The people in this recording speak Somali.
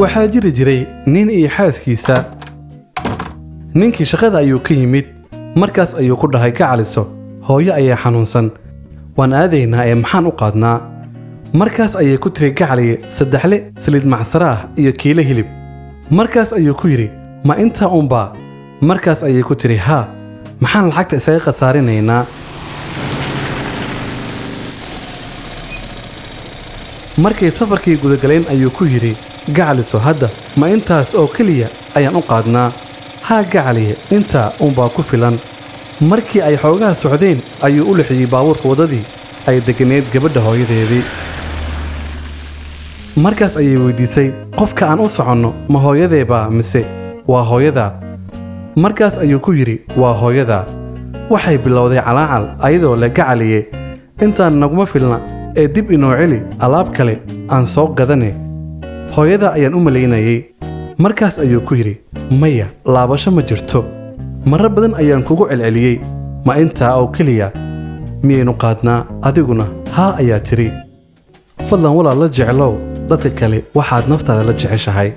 waxaa jiri jiray nin iyo xaaskiisa. Ninkii shaqada ayuu ka yimid markaas ayuu ku dhahay gacaliso hooyo ayaa xanuunsan. Waan aadaynaa ee maxaan u qaadnaa? Markaas ayay ku tiri gacaliye saddexle saliid macsaro ah iyo kiilo hilib. Markaas ayuu ku yidhi ma intaa unbaa markaas ayay ku tiri haa maxaan lacagta isaga khasaarinaynaa. Markay safarkii gudagaleen ayuu ku yidhi gacaliso hadda ma intaas oo keliya ayaan u qaadnaa. Haa gacaliye intaa unbaa ku filan. Markii ay xoogaha socdeen ayuu u lixiyey baabuurka waddadii ay degganayd gabadha hooyadeedii. Markaas ayay weydiisay qofka aan u soconno ma hooyadeebaa mise? Waa hooyadaa markaas ayuu ku yidhi waa hooyadaa waxay bilowday calaacal ayadoo le gacaliye intaan naguma filna ee dib inoo celi alaab kale aan soo gadane hooyada ayaan u malaynayay. Markaas ayuu ku yidhi maya laabasho ma jirto. Marar badan ayaan kugu celceliyey ma intaa oo keliya miyaynu qaadnaa adiguna haa ayaa tidhi. Fadlan walaal la jeclow. Dadka kale waxaad naftaada la jeceshahay